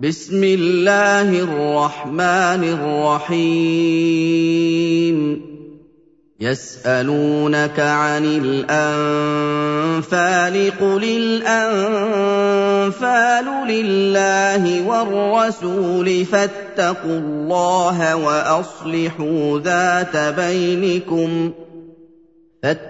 بسم الله الرحمن الرحيم. يسألونك عن الأنفال قل الأنفال لله والرسول فاتقوا الله وأصلحوا ذات بينكم فاتقوا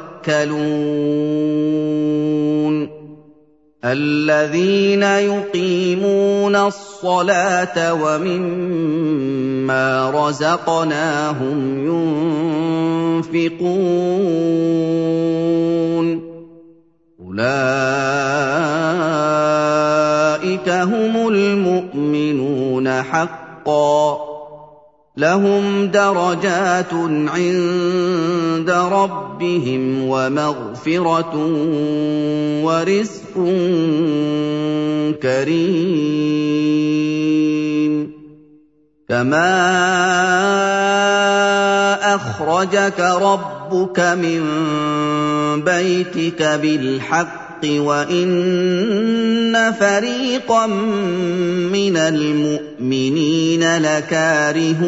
الذين يقيمون الصلاة ومما رزقناهم ينفقون. أولئك هم المؤمنون حقا. لهم درجات عند ربهم ومغفرة ورزق كريم. كما اخرجك ربك من بيتك بالحق وإن فريقا من المؤمنين لكارهون.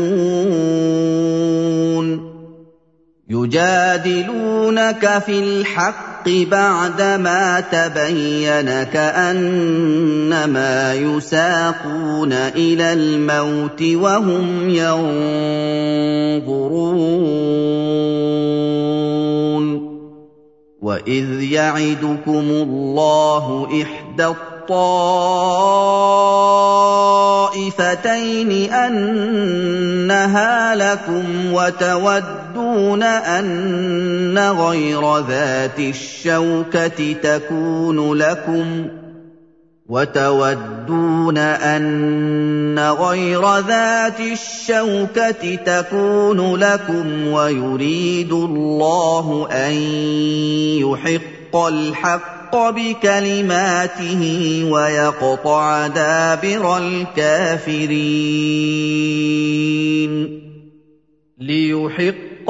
يجادلونك في الحق بعدما تبين كأنما يساقون إلى الموت وهم ينظرون. واذ يعدكم الله احدى الطائفتين انها لكم وتودون ان غير ذات الشوكه تكون لكم وتودون أن غير ذات الشوكة تكون لكم ويريد الله أن يحق الحق بكلماته ويقطع دابر الكافرين. ليحق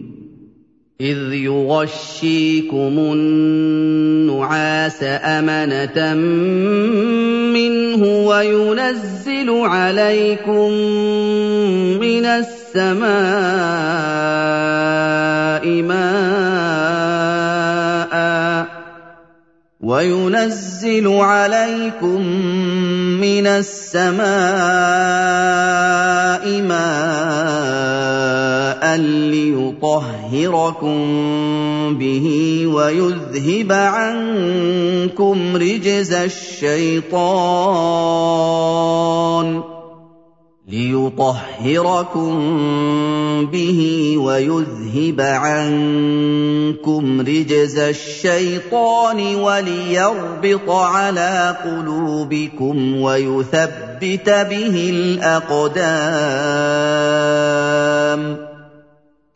إذ يغشيكم النعاس أمنة منه وينزل عليكم من السماء ماء وينزل عليكم من السماء ليطهركم به ويذهب عنكم رجز الشيطان لِيُطَهِّرَكُم بِهِ وَيُذْهِبَ عَنكُمْ رِجْزَ الشَّيْطَانِ وَلِيَرْبِطَ عَلَىٰ قُلُوبِكُمْ وَيُثَبِّتَ بِهِ الْأَقْدَامَ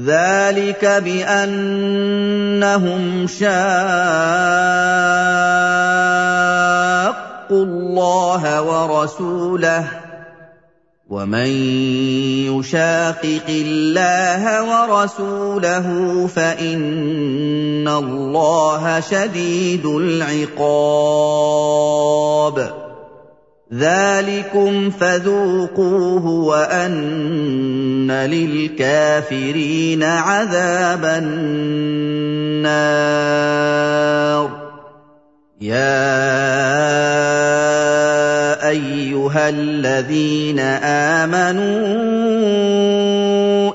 ذَٰلِكَ بِأَنَّهُمْ شَاقُّوا اللَّهَ وَرَسُولَهُ ۖ وَمَن يُشَاقِقِ اللَّهَ وَرَسُولَهُ فَإِنَّ اللَّهَ شَدِيدُ الْعِقَابِ ذَٰلِكُمْ فَذُوقُوهُ وَأَنَّ لِلْكَافِرِينَ عَذَابَ النَّارِ يَا أَيُّهَا الَّذِينَ آمَنُوا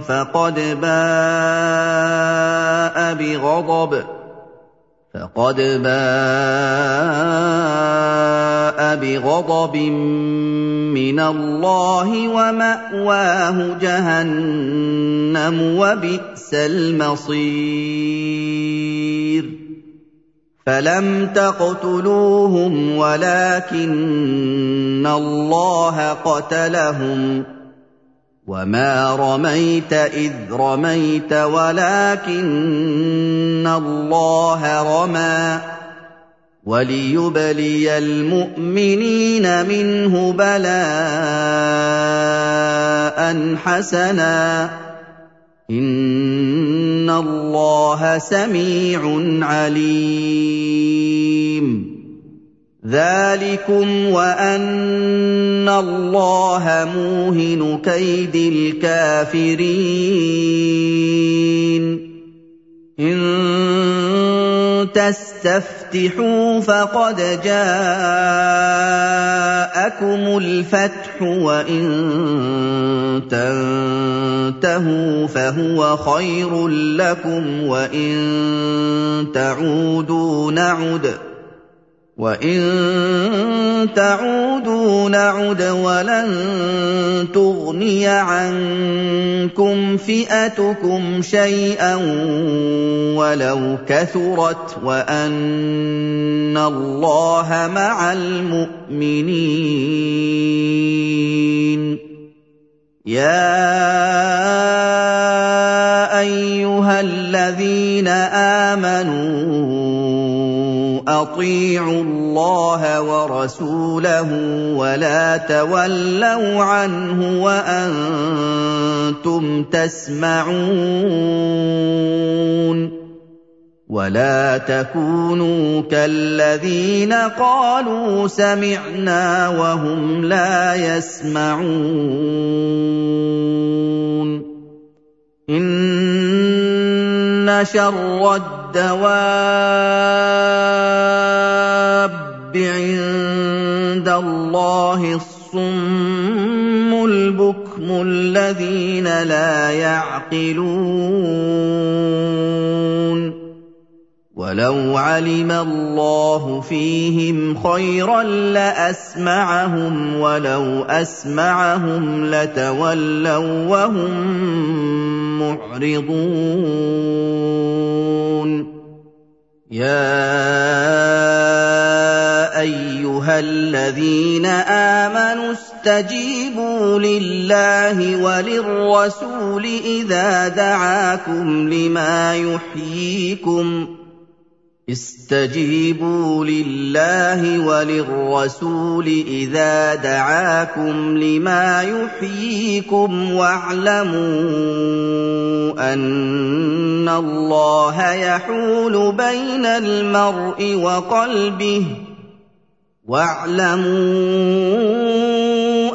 فَقَدْ بَاءَ بِغَضَبٍ. فقد باء بغضب من الله ومأواه جهنم وبئس المصير. فلم تقتلوهم ولكن الله قتلهم. وَمَا رَمَيْتَ إِذْ رَمَيْتَ وَلَٰكِنَّ اللَّهَ رَمَىٰ وَلِيُبْلِيَ الْمُؤْمِنِينَ مِنْهُ بَلَاءً حَسَنًا ۚ إِنَّ اللَّهَ سَمِيعٌ عَلِيمٌ ذَٰلِكُمْ وَأَنَّ اللَّهَ مُوهِنُ كَيْدِ الْكَافِرِينَ. إِن تَسْتَفْتِحُوا فَقَدْ جَاءَكُمُ الْفَتْحُ وَإِن تَنتَهُوا فَهُوَ خَيْرٌ لَّكُمْ وَإِن تَعُودُوا نَعُدْ وَإِن تَعُودُوا نَعُدْ وَلَن تُغْنِيَ عَنكُمْ فِئَتُكُمْ شَيْئًا وَلَوْ كَثُرَتْ وَأَنَّ اللَّهَ مَعَ الْمُؤْمِنِينَ يَا أَيُّهَا الَّذِينَ آمَنُوا أَطِيعُوا اللَّهَ وَرَسُولَهُ وَلَا تَوَلَّوْا عَنْهُ وَأَنتُمْ تَسْمَعُونَ وَلَا تَكُونُوا كَالَّذِينَ قَالُوا سَمِعْنَا وَهُمْ لَا يَسْمَعُونَ إِنَّ شَرَّ الدَّوَابِّ عِندَ اللَّهِ الصُّمُّ الْبُكْمُ الَّذِينَ لَا يَعْقِلُونَ وَلَوْ عَلِمَ اللَّهُ فِيهِمْ خَيْرًا لَّأَسْمَعَهُمْ وَلَوْ أَسْمَعَهُمْ لَتَوَلَّوا وَّهُم مُّعْرِضُونَ. يَا أيها الذين آمنوا استجيبوا لله وللرسول إذا دعاكم لما يحييكم استجيبوا لله وللرسول إذا دعاكم لما يحييكم واعلموا أن الله يحول بين المرء وقلبه واعلموا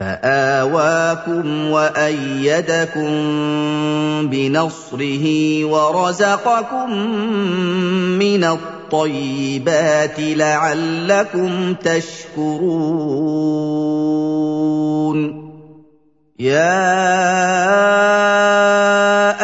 فآواكم وأيدكم بنصره ورزقكم من الطيبات لعلكم تشكرون. يا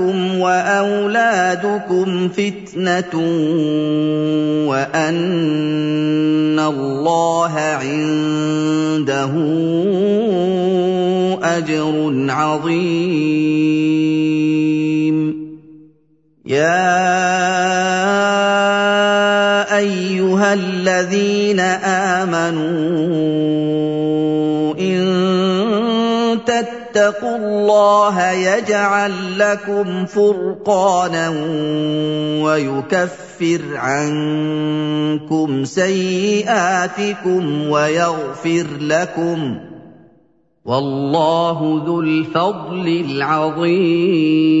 اموالكم واولادكم فتنه وان الله عنده اجر عظيم. يا ايها الذين امنوا ان تتقوا الله يجعل لكم فرقانا ويكفر عنكم سيئاتكم ويغفر لكم والله ذو الفضل العظيم.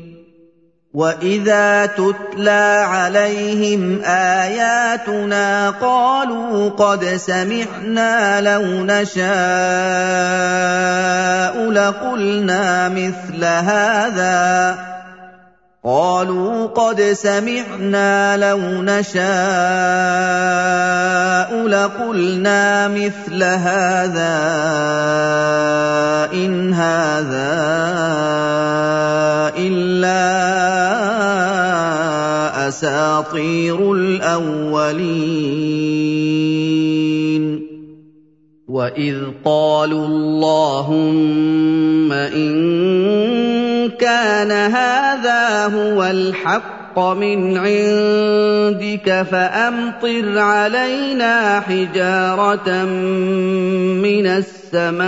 واذا تتلى عليهم اياتنا قالوا قد سمعنا لو نشاء لقلنا مثل هذا قالوا قد سمعنا لو نشاء لقلنا مثل هذا ان هذا الا أساطير الأولين. وإذ قالوا اللهم إن كان هذا هو الحق من عندك فأمطر علينا حجارة من السماء.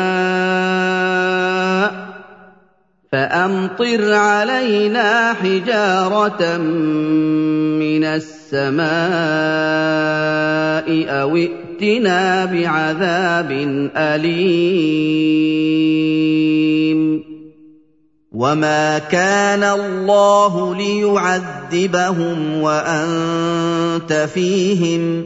فأمطر علينا حجارة من السماء أو ائتنا بعذاب أليم. وما كان الله ليعذبهم وأنت فيهم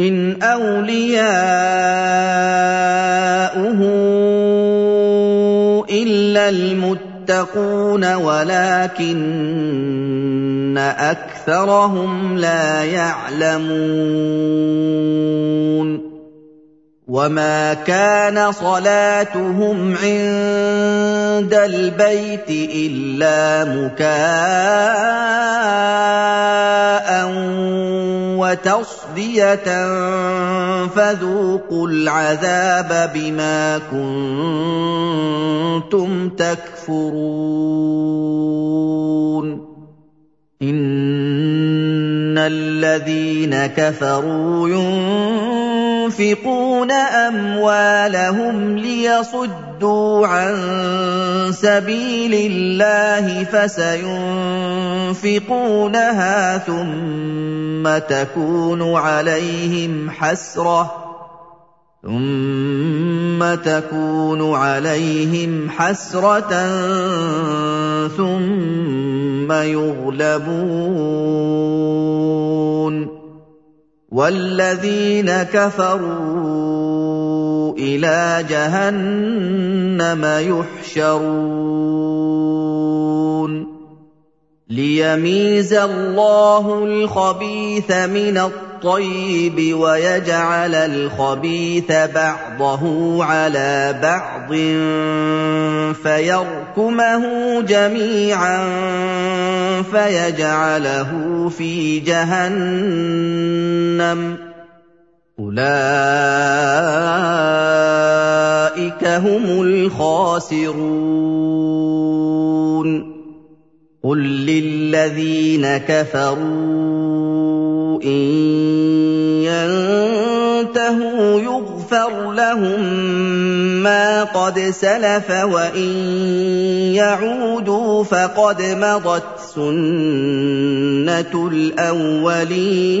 إن أولياؤه إلا المتقون ولكن أكثرهم لا يعلمون وما كان صلاتهم عند البيت الا مكاء وتصديه فذوقوا العذاب بما كنتم تكفرون ان الذين كفروا ينفقون اموالهم ليصدوا عن سبيل الله فسينفقونها ثم تكون عليهم حسره ثم تكون عليهم حسره ثم يغلبون والذين كفروا إلى جهنم يحشرون ليميز الله الخبيث من الطيب ويجعل الخبيث بعضه على بعض فيركمه جميعا فيجعله في جهنم. أولئك هم الخاسرون. قل للذين كفروا ان ينتهوا يغفر لهم ما قد سلف وان يعودوا فقد مضت سنه الاولين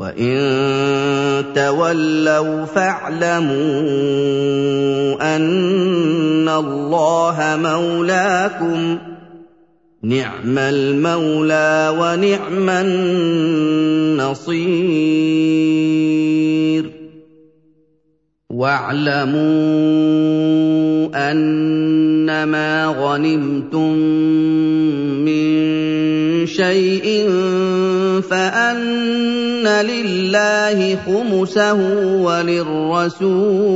وان تولوا فاعلموا ان الله مولاكم نعم المولى ونعم النصير واعلموا انما غنمتم من شيء فان لله خمسه وللرسول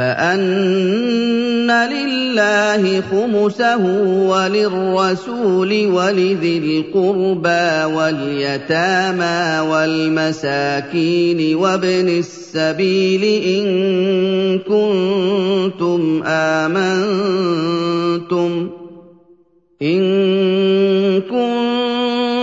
فأن لله خمسه وللرسول ولذي القربى واليتامى والمساكين وابن السبيل إن كنتم آمنتم إن كنتم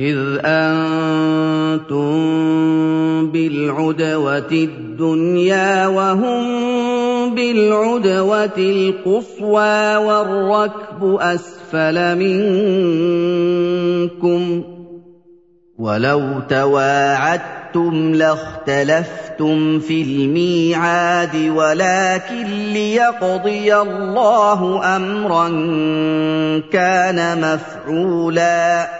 إذ أنتم بالعدوة الدنيا وهم بالعدوة القصوى والركب أسفل منكم ولو تواعدتم لاختلفتم في الميعاد ولكن ليقضي الله أمرا كان مفعولا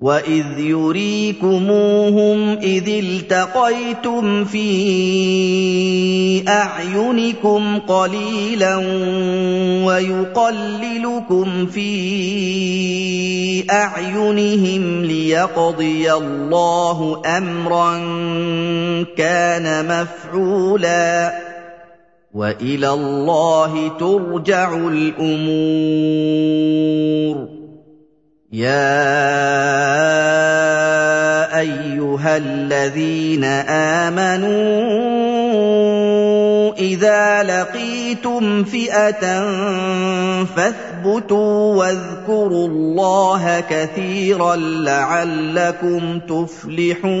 وَإِذْ يُرِيكُمُوهُمْ إِذِ الْتَقَيْتُمْ فِي أَعْيُنِكُمْ قَلِيلًا وَيُقَلِّلُكُمْ فِي أَعْيُنِهِمْ لِيَقْضِيَ اللَّهُ أَمْرًا كَانَ مَفْعُولًا وَإِلَى اللَّهِ تُرْجَعُ الْأُمُورُ يَا أَيُّهَا الَّذِينَ آمَنُوا إِذَا لَقِيتُمْ فِئَةً فَاثْبُتُوا وَاذْكُرُوا اللَّهَ كَثِيرًا لَّعَلَّكُمْ تُفْلِحُونَ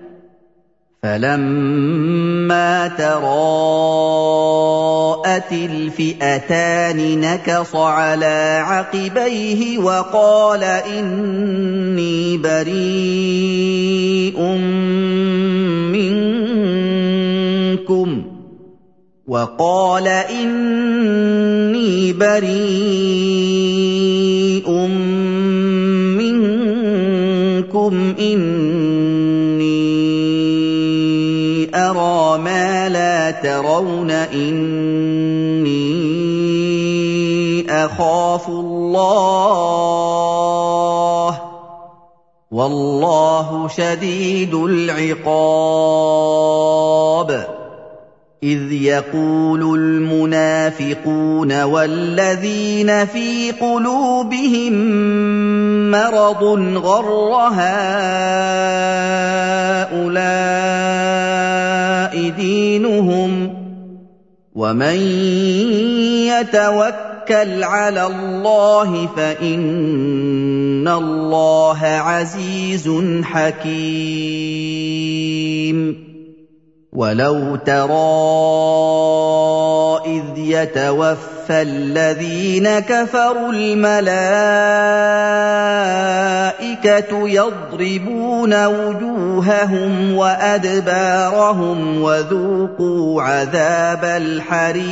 فَلَمَّا تَرَاءَتِ الْفِئَتَانِ نَكَصَ عَلَىٰ عَقِبَيْهِ وَقَالَ إِنِّي بَرِيءٌ مِّنكُمْ وَقَالَ إِنِّي بَرِيءٌ مِّنكُمْ إِنِّي تَرَوْنَ إِنِّي أَخَافُ اللَّهَ ۚ وَاللَّهُ شَدِيدُ الْعِقَابِ. إِذْ يَقُولُ الْمُنَافِقُونَ وَالَّذِينَ فِي قُلُوبِهِم مَّرَضٌ غَرَّ هَٰؤُلَاءِ دِينُهُمْ ۗ وَمَن يَتَوَكَّلْ عَلَى اللَّهِ فَإِنَّ اللَّهَ عَزِيزٌ حَكِيمٌ وَلَوْ تَرَىٰ إِذْ يَتَوَفَّى الَّذِينَ كَفَرُوا الْمَلَائِكَةُ يَضْرِبُونَ وُجُوهَهُمْ وَأَدْبَارَهُمْ وَذُوقُوا عَذَابَ الْحَرِيقِ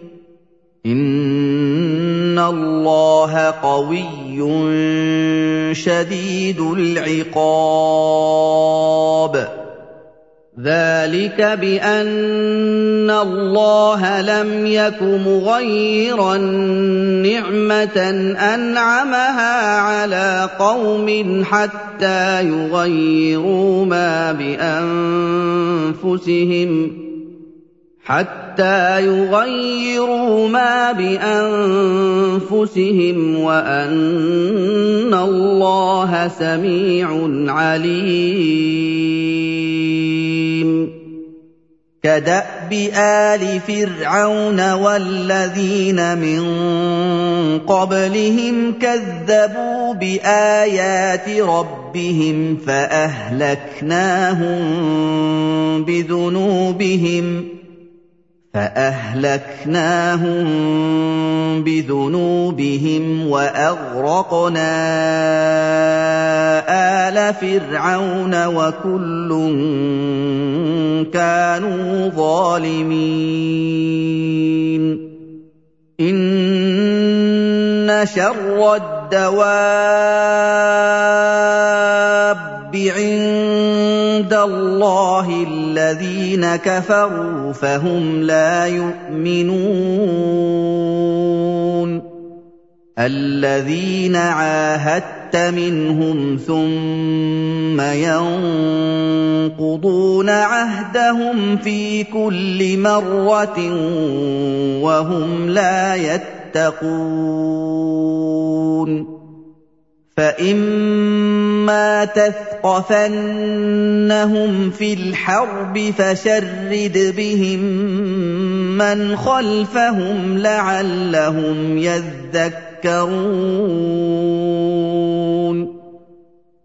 إِنَّ اللَّهَ قَوِيٌّ شَدِيدُ الْعِقَابِ ذلك بان الله لم يك مغيرا نعمه انعمها على قوم حتى يغيروا ما بانفسهم حتى يغيروا ما بأنفسهم وأن الله سميع عليم. كدأب آل فرعون والذين من قبلهم كذبوا بآيات ربهم فأهلكناهم بذنوبهم فأهلكناهم بذنوبهم وأغرقنا آل فرعون وكل كانوا ظالمين. إن شر الدواب عند الله الذين كفروا فهم لا يؤمنون. الذين عاهدت منهم ثم ينقضون عهدهم في كل مرة وهم لا يتقون. فَإِمَّا تَثْقَفَنَّهُمْ فِي الْحَرْبِ فَشَرِّدْ بِهِم مَّنْ خَلْفَهُمْ لَعَلَّهُمْ يَذَّكَّرُونَ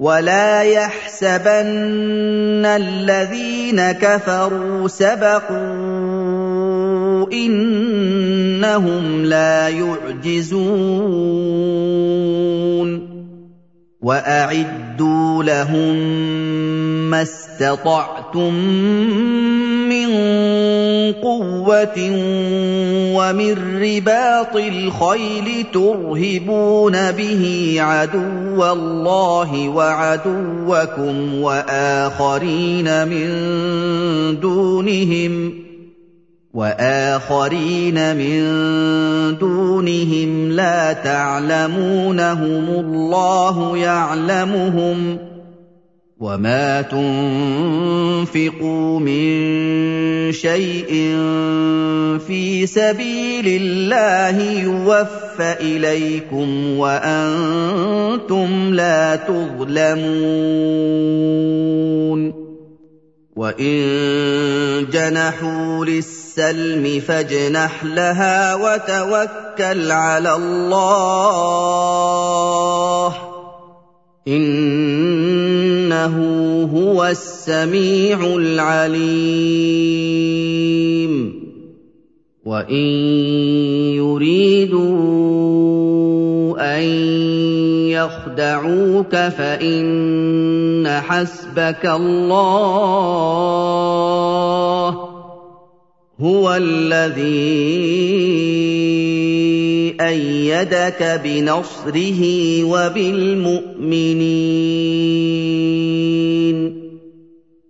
وَلَا يَحْسَبَنَّ الَّذِينَ كَفَرُوا سَبَقُوا ۚ إِنَّهُمْ لَا يُعْجِزُونَ وَأَعِدُّوا لَهُم مَّا اسْتَطَعْتُم مِّن قُوَّةٍ وَمِن رِّبَاطِ الْخَيْلِ تُرْهِبُونَ بِهِ عَدُوَّ اللَّهِ وَعَدُوَّكُمْ وَآخَرِينَ مِن دُونِهِمْ وَآخَرِينَ مِن دُونِهِمْ لَا تَعْلَمُونَهُمُ اللَّهُ يَعْلَمُهُمْ ۚ وَمَا تُنفِقُوا مِن شَيْءٍ فِي سَبِيلِ اللَّهِ يُوَفَّ إِلَيْكُمْ وَأَنتُمْ لَا تُظْلَمُونَ وَإِن جَنَحُوا لِلسَّلْمِ فَاجْنَحْ لَهَا وَتَوَكَّلْ عَلَى اللَّهِ ۚ إِنَّهُ هُوَ السَّمِيعُ الْعَلِيمُ وَإِن يُرِيدُوا أَن يَخْدَعُوكَ فَإِنَّ حَسْبَكَ اللَّهُ ۚ هُوَ الَّذِي أَيَّدَكَ بِنَصْرِهِ وَبِالْمُؤْمِنِينَ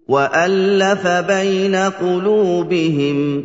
وَأَلَّفَ بَيْنَ قُلُوبِهِمْ ۚ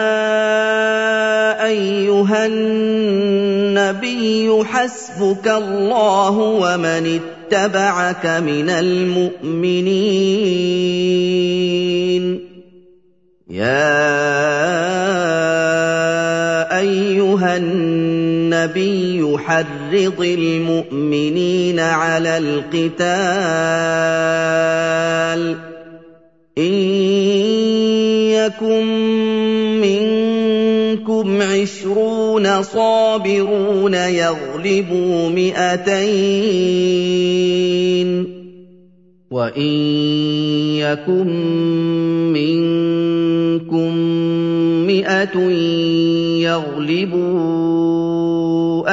أَيُّهَا النَّبِيُّ حسبك الله ومن اتبعك من المؤمنين. يا أيها النبي حرض المؤمنين على القتال. إن منكم عشرون صابرون يغلبوا مئتين. وإن يكن منكم مئة يغلبوا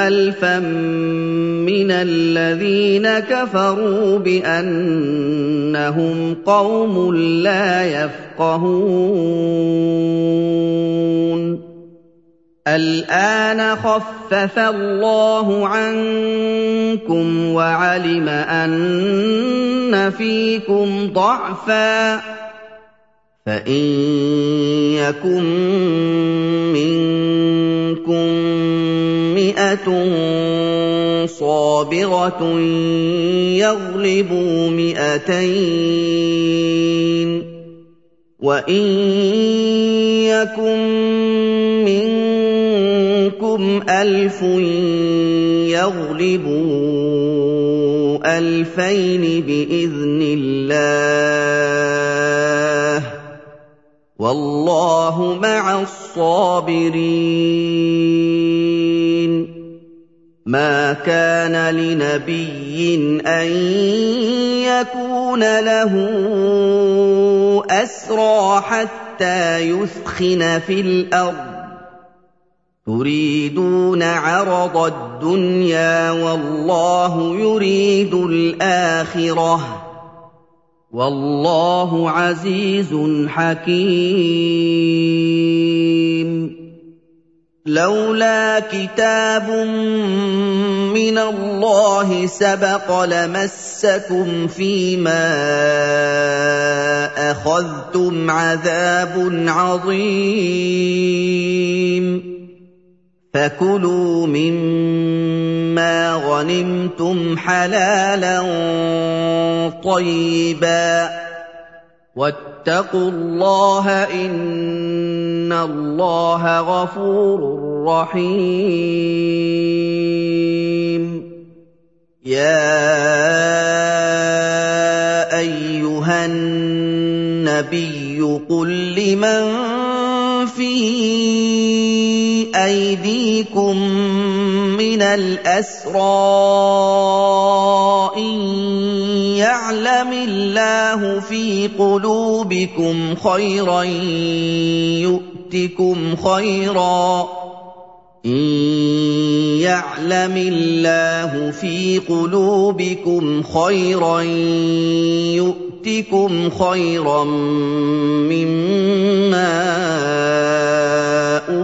الفا من الذين كفروا بأنهم قوم لا يفقهون. الآن خفف الله عنكم وعلم أن فيكم ضعفا فإن يكن منكم مئة صابرة يغلبوا مئتين وإن يكن منكم ألف يغلبوا ألفين بإذن الله والله مع الصابرين ما كان لنبي أن يكون له أسرى حتى يثخن في الأرض تريدون عرض الدنيا والله يريد الآخرة. والله عزيز حكيم. لولا كتاب من الله سبق لمسكم فيما أخذتم عذاب عظيم. فكلوا مما غنمتم حلالا طيبا واتقوا الله ان الله غفور رحيم يا ايها النبي قل لمن في أيديكم من الأسرى إن يعلم الله في قلوبكم خيرا يؤتكم خيرا. إن يعلم الله في قلوبكم خيرا يؤتكم خيرا مما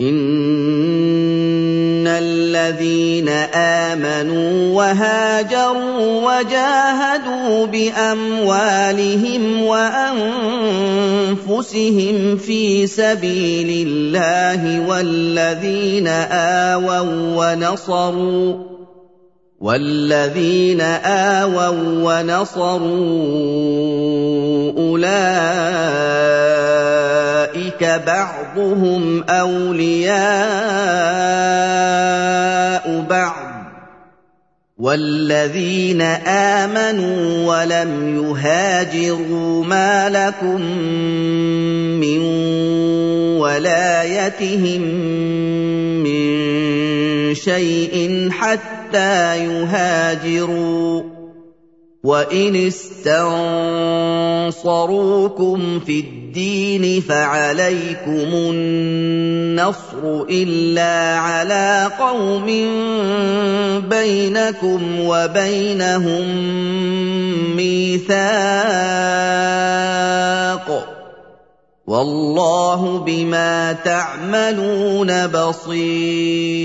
ان الذين امنوا وهاجروا وجاهدوا باموالهم وانفسهم في سبيل الله والذين اووا ونصروا والذين آووا ونصروا أولئك بعضهم أولياء بعض والذين آمنوا ولم يهاجروا ما لكم من ولايتهم من شيء حتى يهاجروا وان استنصروكم في الدين فعليكم النصر الا على قوم بينكم وبينهم ميثاق والله بما تعملون بصير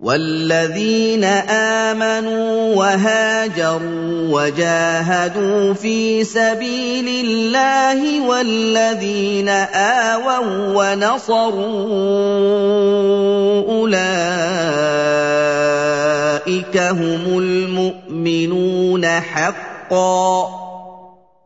والذين امنوا وهاجروا وجاهدوا في سبيل الله والذين اووا ونصروا اولئك هم المؤمنون حقا